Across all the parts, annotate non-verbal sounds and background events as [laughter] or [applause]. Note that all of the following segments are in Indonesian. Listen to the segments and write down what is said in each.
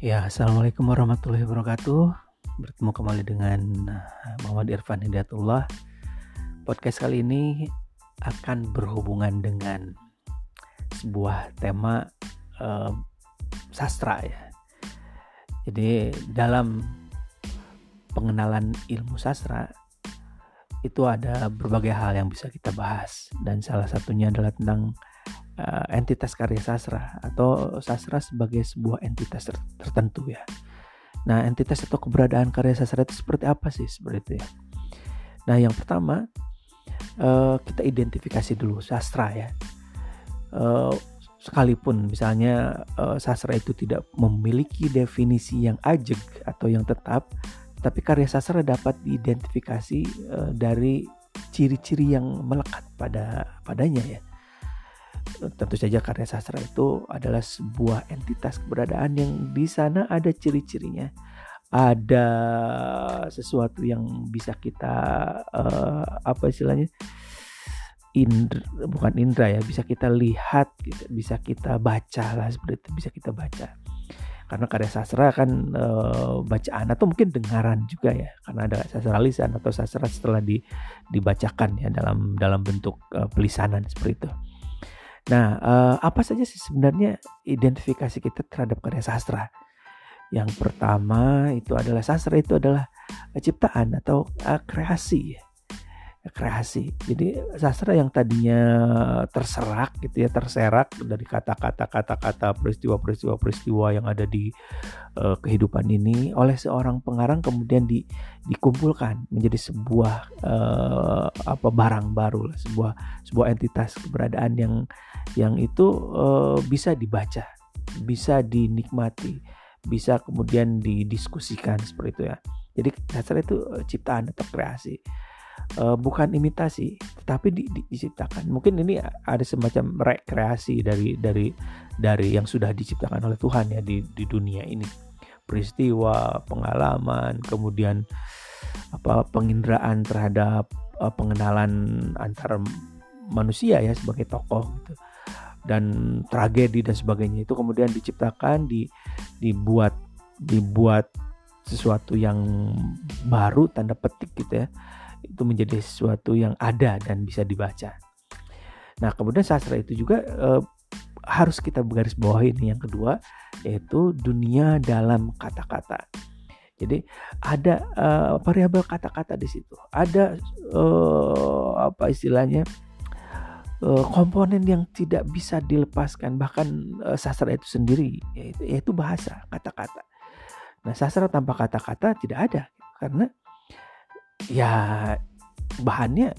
Ya, Assalamualaikum warahmatullahi wabarakatuh. Bertemu kembali dengan eh, Muhammad Irfan Hidayatullah. Podcast kali ini akan berhubungan dengan sebuah tema uh, sastra ya. Jadi dalam pengenalan ilmu sastra itu ada berbagai hal yang bisa kita bahas dan salah satunya adalah tentang uh, entitas karya sastra atau sastra sebagai sebuah entitas ter tertentu ya. Nah, entitas atau keberadaan karya sastra itu seperti apa sih seperti itu ya? Nah, yang pertama uh, kita identifikasi dulu sastra ya. Uh, sekalipun misalnya uh, sastra itu tidak memiliki definisi yang ajeg atau yang tetap, tapi karya sastra dapat diidentifikasi uh, dari ciri-ciri yang melekat pada padanya ya tentu saja karya sastra itu adalah sebuah entitas keberadaan yang di sana ada ciri-cirinya. Ada sesuatu yang bisa kita uh, apa istilahnya? Indra bukan indra ya bisa kita lihat gitu, bisa kita baca lah seperti itu bisa kita baca. Karena karya sastra kan e, bacaan atau mungkin dengaran juga ya karena ada sastra lisan atau sastra setelah di, dibacakan ya dalam dalam bentuk e, pelisanan seperti itu. Nah, uh, apa saja sih sebenarnya identifikasi kita terhadap karya sastra? Yang pertama itu adalah sastra itu adalah ciptaan atau uh, kreasi kreasi. Jadi sastra yang tadinya terserak gitu ya, terserak dari kata-kata kata-kata peristiwa-peristiwa peristiwa yang ada di uh, kehidupan ini oleh seorang pengarang kemudian di, dikumpulkan menjadi sebuah uh, apa barang baru lah, sebuah sebuah entitas keberadaan yang yang itu uh, bisa dibaca, bisa dinikmati, bisa kemudian didiskusikan seperti itu ya. Jadi sastra itu ciptaan atau kreasi uh, bukan imitasi tetapi di, di, diciptakan. Mungkin ini ada semacam rekreasi dari dari dari yang sudah diciptakan oleh Tuhan ya di di dunia ini. Peristiwa pengalaman kemudian apa penginderaan terhadap uh, pengenalan antar manusia ya sebagai tokoh gitu. Dan tragedi dan sebagainya itu kemudian diciptakan di dibuat dibuat sesuatu yang baru tanda petik gitu ya itu menjadi sesuatu yang ada dan bisa dibaca. Nah, kemudian sastra itu juga eh, harus kita garis bawahi ini yang kedua yaitu dunia dalam kata-kata. Jadi ada uh, variabel kata-kata di situ. Ada uh, apa istilahnya komponen yang tidak bisa dilepaskan bahkan sastra itu sendiri yaitu, yaitu bahasa kata-kata. Nah sastra tanpa kata-kata tidak ada karena ya bahannya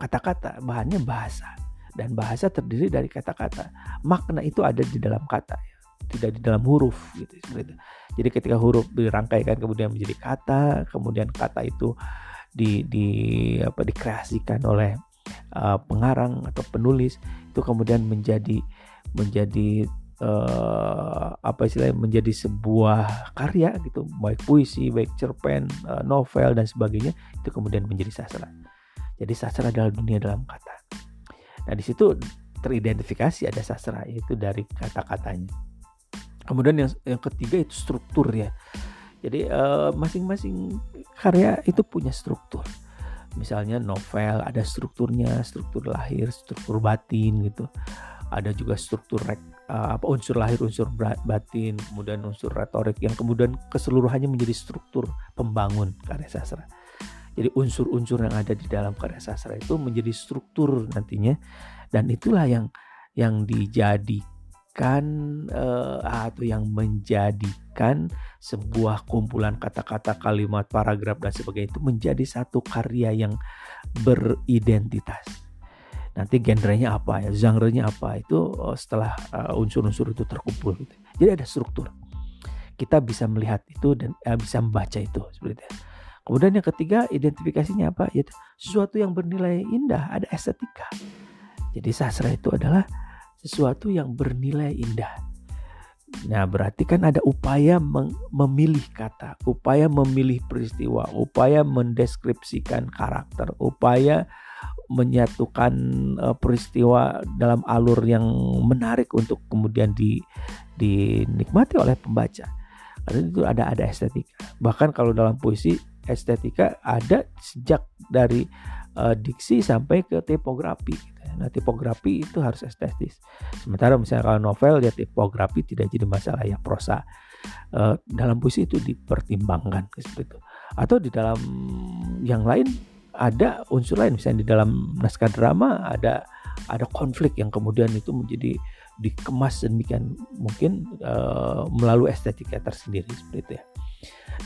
kata-kata, bahannya bahasa. Dan bahasa terdiri dari kata-kata. Makna itu ada di dalam kata ya. Tidak di dalam huruf gitu. Jadi ketika huruf dirangkaikan kemudian menjadi kata, kemudian kata itu di di apa dikreasikan oleh uh, pengarang atau penulis itu kemudian menjadi menjadi uh, apa istilahnya menjadi sebuah karya gitu. Baik puisi baik cerpen uh, novel dan sebagainya itu kemudian menjadi sastra jadi sastra adalah dunia dalam kata. Nah di situ teridentifikasi ada sastra yaitu dari kata-katanya. Kemudian yang yang ketiga itu struktur ya. Jadi uh, masing-masing karya itu punya struktur. Misalnya novel ada strukturnya struktur lahir struktur batin gitu. Ada juga struktur rek, apa unsur lahir unsur batin kemudian unsur retorik yang kemudian keseluruhannya menjadi struktur pembangun karya sastra. Jadi unsur-unsur yang ada di dalam karya sastra itu menjadi struktur nantinya. Dan itulah yang yang dijadikan uh, atau yang menjadikan sebuah kumpulan kata-kata kalimat paragraf dan sebagainya itu menjadi satu karya yang beridentitas nanti genrenya apa ya, genre-nya apa itu oh, setelah uh, unsur-unsur itu terkumpul gitu. Jadi ada struktur. Kita bisa melihat itu dan uh, bisa membaca itu seperti itu. Kemudian yang ketiga identifikasinya apa? Yaitu sesuatu yang bernilai indah, ada estetika. Jadi sastra itu adalah sesuatu yang bernilai indah. Nah, berarti kan ada upaya memilih kata, upaya memilih peristiwa, upaya mendeskripsikan karakter, upaya menyatukan uh, peristiwa dalam alur yang menarik untuk kemudian di dinikmati oleh pembaca. Karena itu ada ada estetika. Bahkan kalau dalam puisi estetika ada sejak dari uh, diksi sampai ke tipografi. Gitu. Ya. Nah tipografi itu harus estetis. Sementara misalnya kalau novel ya tipografi tidak jadi masalah ya prosa. Uh, dalam puisi itu dipertimbangkan seperti itu. Atau di dalam yang lain ada unsur lain. Misalnya di dalam naskah drama ada ada konflik yang kemudian itu menjadi dikemas demikian mungkin uh, melalui estetika tersendiri seperti itu ya.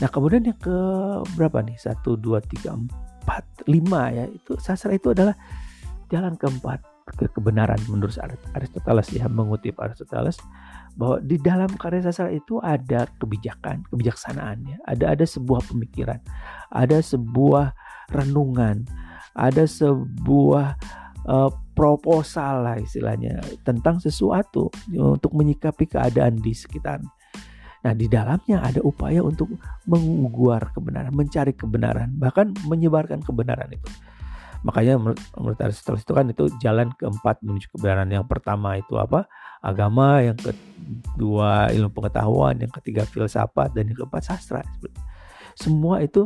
Nah kemudian yang ke berapa nih? Satu dua tiga empat lima ya. Itu sastra itu adalah jalan keempat ke kebenaran menurut Aristoteles ya mengutip Aristoteles bahwa di dalam karya sastra itu ada kebijakan kebijaksanaan ya. Ada ada sebuah pemikiran ada sebuah renungan, ada sebuah uh, proposal lah istilahnya tentang sesuatu untuk menyikapi keadaan di sekitar. Nah, di dalamnya ada upaya untuk menguguar kebenaran, mencari kebenaran, bahkan menyebarkan kebenaran itu. Makanya menurut Aristoteles itu kan itu jalan keempat menuju kebenaran. Yang pertama itu apa? Agama, yang kedua ilmu pengetahuan, yang ketiga filsafat, dan yang keempat sastra. Semua itu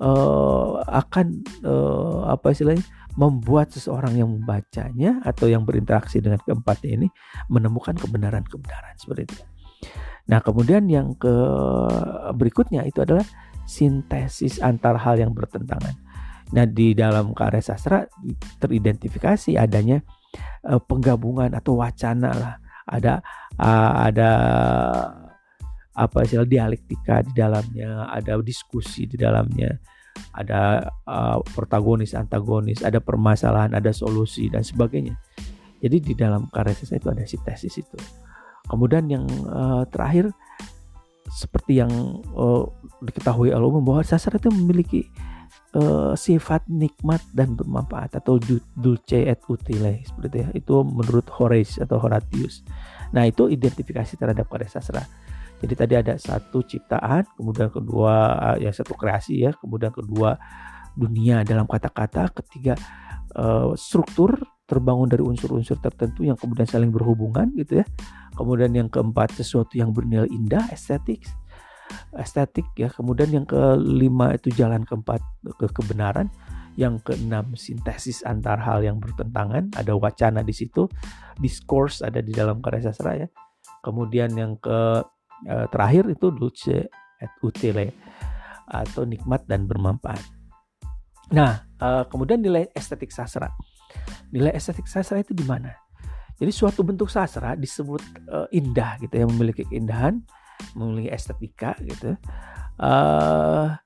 uh, akan uh, apa istilahnya membuat seseorang yang membacanya atau yang berinteraksi dengan keempatnya ini menemukan kebenaran-kebenaran seperti itu. Nah, kemudian yang ke berikutnya itu adalah sintesis antar hal yang bertentangan. Nah, di dalam karya sastra teridentifikasi adanya uh, penggabungan atau wacana lah. Ada uh, ada apa istilah dialektika di dalamnya, ada diskusi di dalamnya, ada uh, protagonis, antagonis, ada permasalahan, ada solusi dan sebagainya. Jadi di dalam karya saya itu ada sintesis itu. Kemudian yang uh, terakhir seperti yang uh, diketahui oleh umum bahwa sastra itu memiliki uh, sifat nikmat dan bermanfaat atau dulce et utile seperti itu ya. Itu menurut Horace atau Horatius. Nah, itu identifikasi terhadap karya sastra. Jadi tadi ada satu ciptaan, kemudian kedua ya satu kreasi ya, kemudian kedua dunia dalam kata-kata, ketiga uh, struktur terbangun dari unsur-unsur tertentu yang kemudian saling berhubungan gitu ya. Kemudian yang keempat sesuatu yang bernilai indah, estetik, estetik ya. Kemudian yang kelima itu jalan keempat ke kebenaran. Yang keenam sintesis antar hal yang bertentangan, ada wacana di situ, discourse ada di dalam karya sastra ya. Kemudian yang ke uh, terakhir itu dulce et utile atau nikmat dan bermanfaat. Nah, uh, kemudian nilai estetik sastra. Nilai estetik sastra itu di mana? Jadi suatu bentuk sastra disebut uh, indah gitu ya, memiliki keindahan, memiliki estetika gitu. Uh,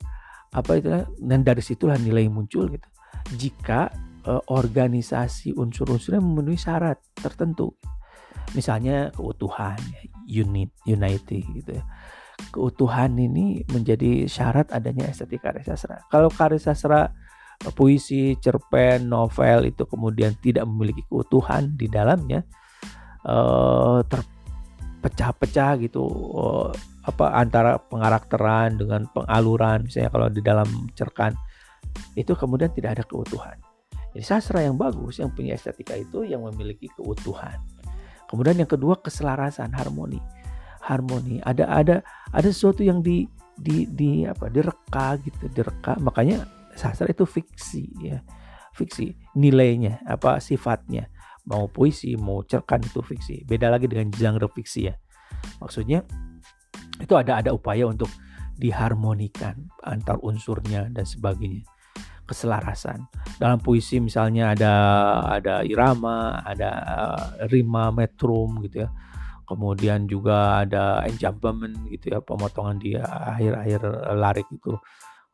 apa itu dan dari situlah nilai muncul gitu. Jika organisasi unsur-unsurnya memenuhi syarat tertentu. Misalnya keutuhan, unit, unity gitu ya. Keutuhan ini menjadi syarat adanya estetika karya sastra. Kalau karya sastra puisi, cerpen, novel itu kemudian tidak memiliki keutuhan di dalamnya, uh, terpecah-pecah gitu uh, apa antara pengarakteran dengan pengaluran misalnya kalau di dalam cerkan itu kemudian tidak ada keutuhan. Jadi sastra yang bagus yang punya estetika itu yang memiliki keutuhan. Kemudian yang kedua keselarasan, harmoni. Harmoni. Ada ada ada sesuatu yang di di di apa? direka gitu, direka. Makanya sastra itu fiksi ya. Fiksi. Nilainya apa sifatnya. Mau puisi, mau cerkan itu fiksi. Beda lagi dengan genre fiksi ya. Maksudnya itu ada ada upaya untuk diharmonikan antar unsurnya dan sebagainya keselarasan. Dalam puisi misalnya ada ada irama, ada rima, metrum gitu ya. Kemudian juga ada enjambment gitu ya, pemotongan di akhir-akhir larik itu.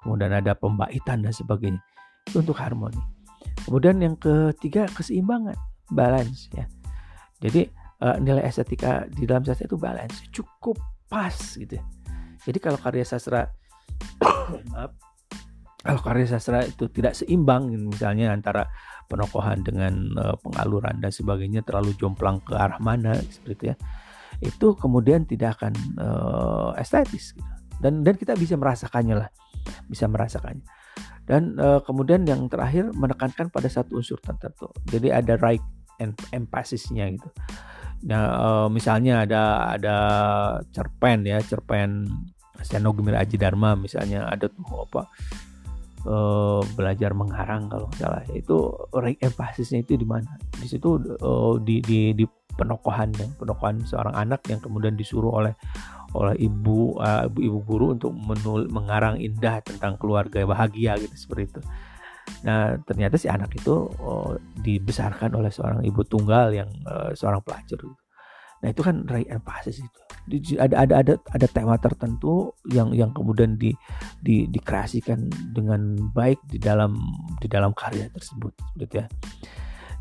Kemudian ada pembaitan dan sebagainya. Itu untuk harmoni. Kemudian yang ketiga keseimbangan, balance ya. Jadi uh, nilai estetika di dalam sastra itu balance, cukup pas gitu. Ya. Jadi kalau karya sastra [coughs] kalau karya sastra itu tidak seimbang misalnya antara penokohan dengan uh, pengaluran dan sebagainya terlalu jomplang ke arah mana seperti itu ya itu kemudian tidak akan uh, estetis gitu. dan dan kita bisa merasakannya lah bisa merasakannya. Dan uh, kemudian yang terakhir menekankan pada satu unsur tertentu. Jadi ada right and emphasis-nya gitu. Nah uh, misalnya ada ada cerpen ya cerpen Seno Gemir Aji Dharma misalnya ada tuh apa uh, belajar mengarang kalau salah itu emphasis-nya itu di mana di situ uh, di di di penokohan ya penokohan seorang anak yang kemudian disuruh oleh oleh ibu uh, ibu guru untuk menul mengarang indah tentang keluarga bahagia gitu seperti itu. Nah ternyata si anak itu uh, dibesarkan oleh seorang ibu tunggal yang uh, seorang pelacur. Gitu. Nah itu kan ray emphasis itu. Ada ada ada ada tema tertentu yang yang kemudian di, di dikreasikan dengan baik di dalam di dalam karya tersebut, gitu ya.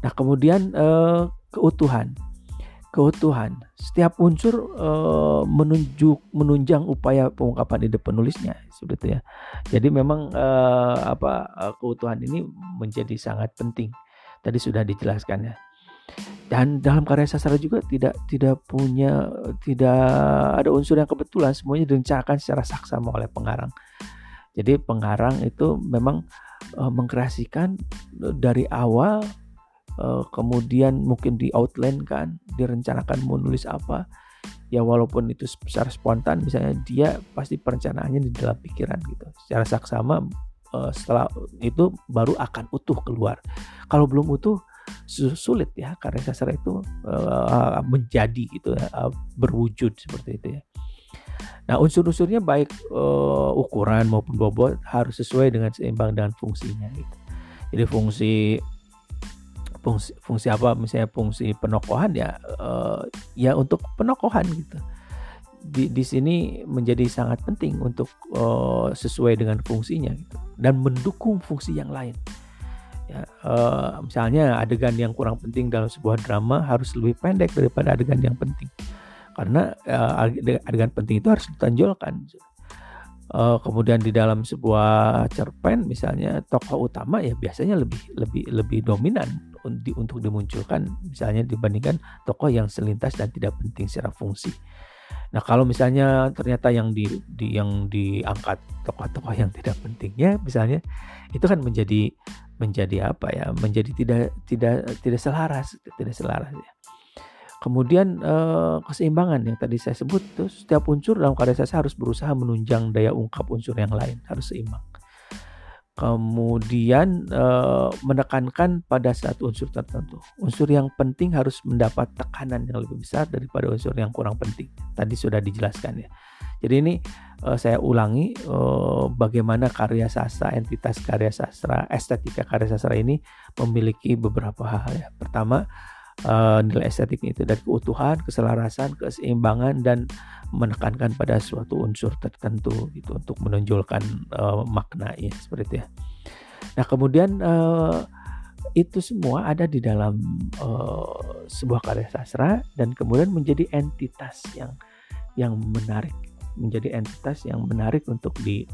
Nah kemudian uh, keutuhan keutuhan. Setiap unsur e, menunjuk menunjang upaya pengungkapan ide penulisnya seperti ya. Jadi memang e, apa keutuhan ini menjadi sangat penting. Tadi sudah dijelaskan ya. Dan dalam karya sastra juga tidak tidak punya tidak ada unsur yang kebetulan. Semuanya direncanakan secara saksama oleh pengarang. Jadi pengarang itu memang e, mengkreasikan dari awal uh, kemudian mungkin di outline kan direncanakan mau nulis apa. Ya walaupun itu secara spontan misalnya dia pasti perencanaannya di dalam pikiran gitu. Secara saksama uh, setelah itu baru akan utuh keluar. Kalau belum utuh sulit ya karya sastra itu uh, menjadi gitu uh, berwujud seperti itu ya. Nah, unsur-unsurnya baik uh, ukuran maupun bobot harus sesuai dengan seimbang dengan fungsinya gitu. Jadi fungsi fungsi fungsi apa? Misalnya fungsi penokohan ya uh, ya untuk penokohan gitu. Di di sini menjadi sangat penting untuk uh, sesuai dengan fungsinya gitu dan mendukung fungsi yang lain ya uh, misalnya adegan yang kurang penting dalam sebuah drama harus lebih pendek daripada adegan yang penting karena uh, adegan penting itu harus ditonjolkan uh, kemudian di dalam sebuah cerpen misalnya tokoh utama ya biasanya lebih lebih lebih dominan untuk dimunculkan misalnya dibandingkan tokoh yang selintas dan tidak penting secara fungsi. Nah kalau misalnya ternyata yang di, di yang diangkat tokoh-tokoh yang tidak pentingnya misalnya itu kan menjadi menjadi apa ya menjadi tidak tidak tidak selaras tidak selaras ya. Kemudian eh, keseimbangan yang tadi saya sebut itu setiap unsur dalam karya saya harus berusaha menunjang daya ungkap unsur yang lain, harus seimbang. Kemudian eh, menekankan pada satu unsur tertentu. Unsur yang penting harus mendapat tekanan yang lebih besar daripada unsur yang kurang penting. Tadi sudah dijelaskan ya. Jadi ini eh, saya ulangi eh, bagaimana karya sastra, entitas karya sastra, estetika karya sastra ini memiliki beberapa hal ya. Pertama uh, nilai estetik itu dari keutuhan, keselarasan, keseimbangan dan menekankan pada suatu unsur tertentu gitu untuk menonjolkan uh, maknanya seperti itu ya. Nah kemudian uh, itu semua ada di dalam uh, sebuah karya sastra dan kemudian menjadi entitas yang yang menarik, menjadi entitas yang menarik untuk di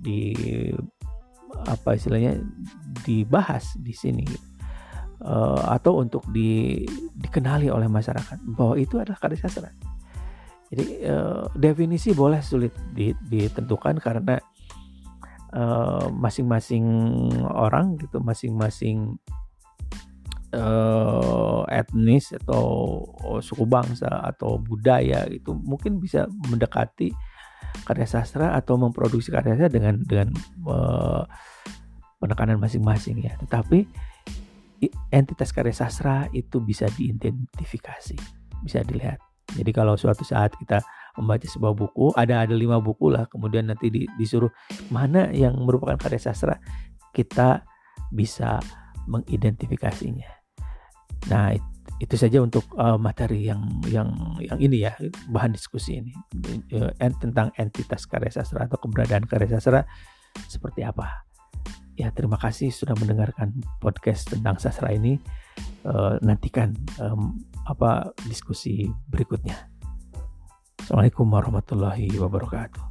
di apa istilahnya dibahas di sini. Uh, atau untuk di, dikenali oleh masyarakat bahwa itu adalah karya sastra. Jadi uh, definisi boleh sulit ditentukan karena eh, masing-masing uh, orang gitu, masing-masing uh, etnis atau suku bangsa atau budaya itu mungkin bisa mendekati karya sastra atau memproduksi karya sastra dengan dengan uh, penekanan masing-masing ya. Tetapi entitas karya sastra itu bisa diidentifikasi, bisa dilihat. Jadi kalau suatu saat kita membaca sebuah buku, ada ada lima buku lah, kemudian nanti di, disuruh mana yang merupakan karya sastra, kita bisa mengidentifikasinya. Nah itu saja untuk uh, materi yang yang yang ini ya bahan diskusi ini uh, tentang entitas karya sastra atau keberadaan karya sastra seperti apa ya terima kasih sudah mendengarkan podcast tentang sastra ini. Uh, nantikan um, apa diskusi berikutnya. Assalamualaikum warahmatullahi wabarakatuh.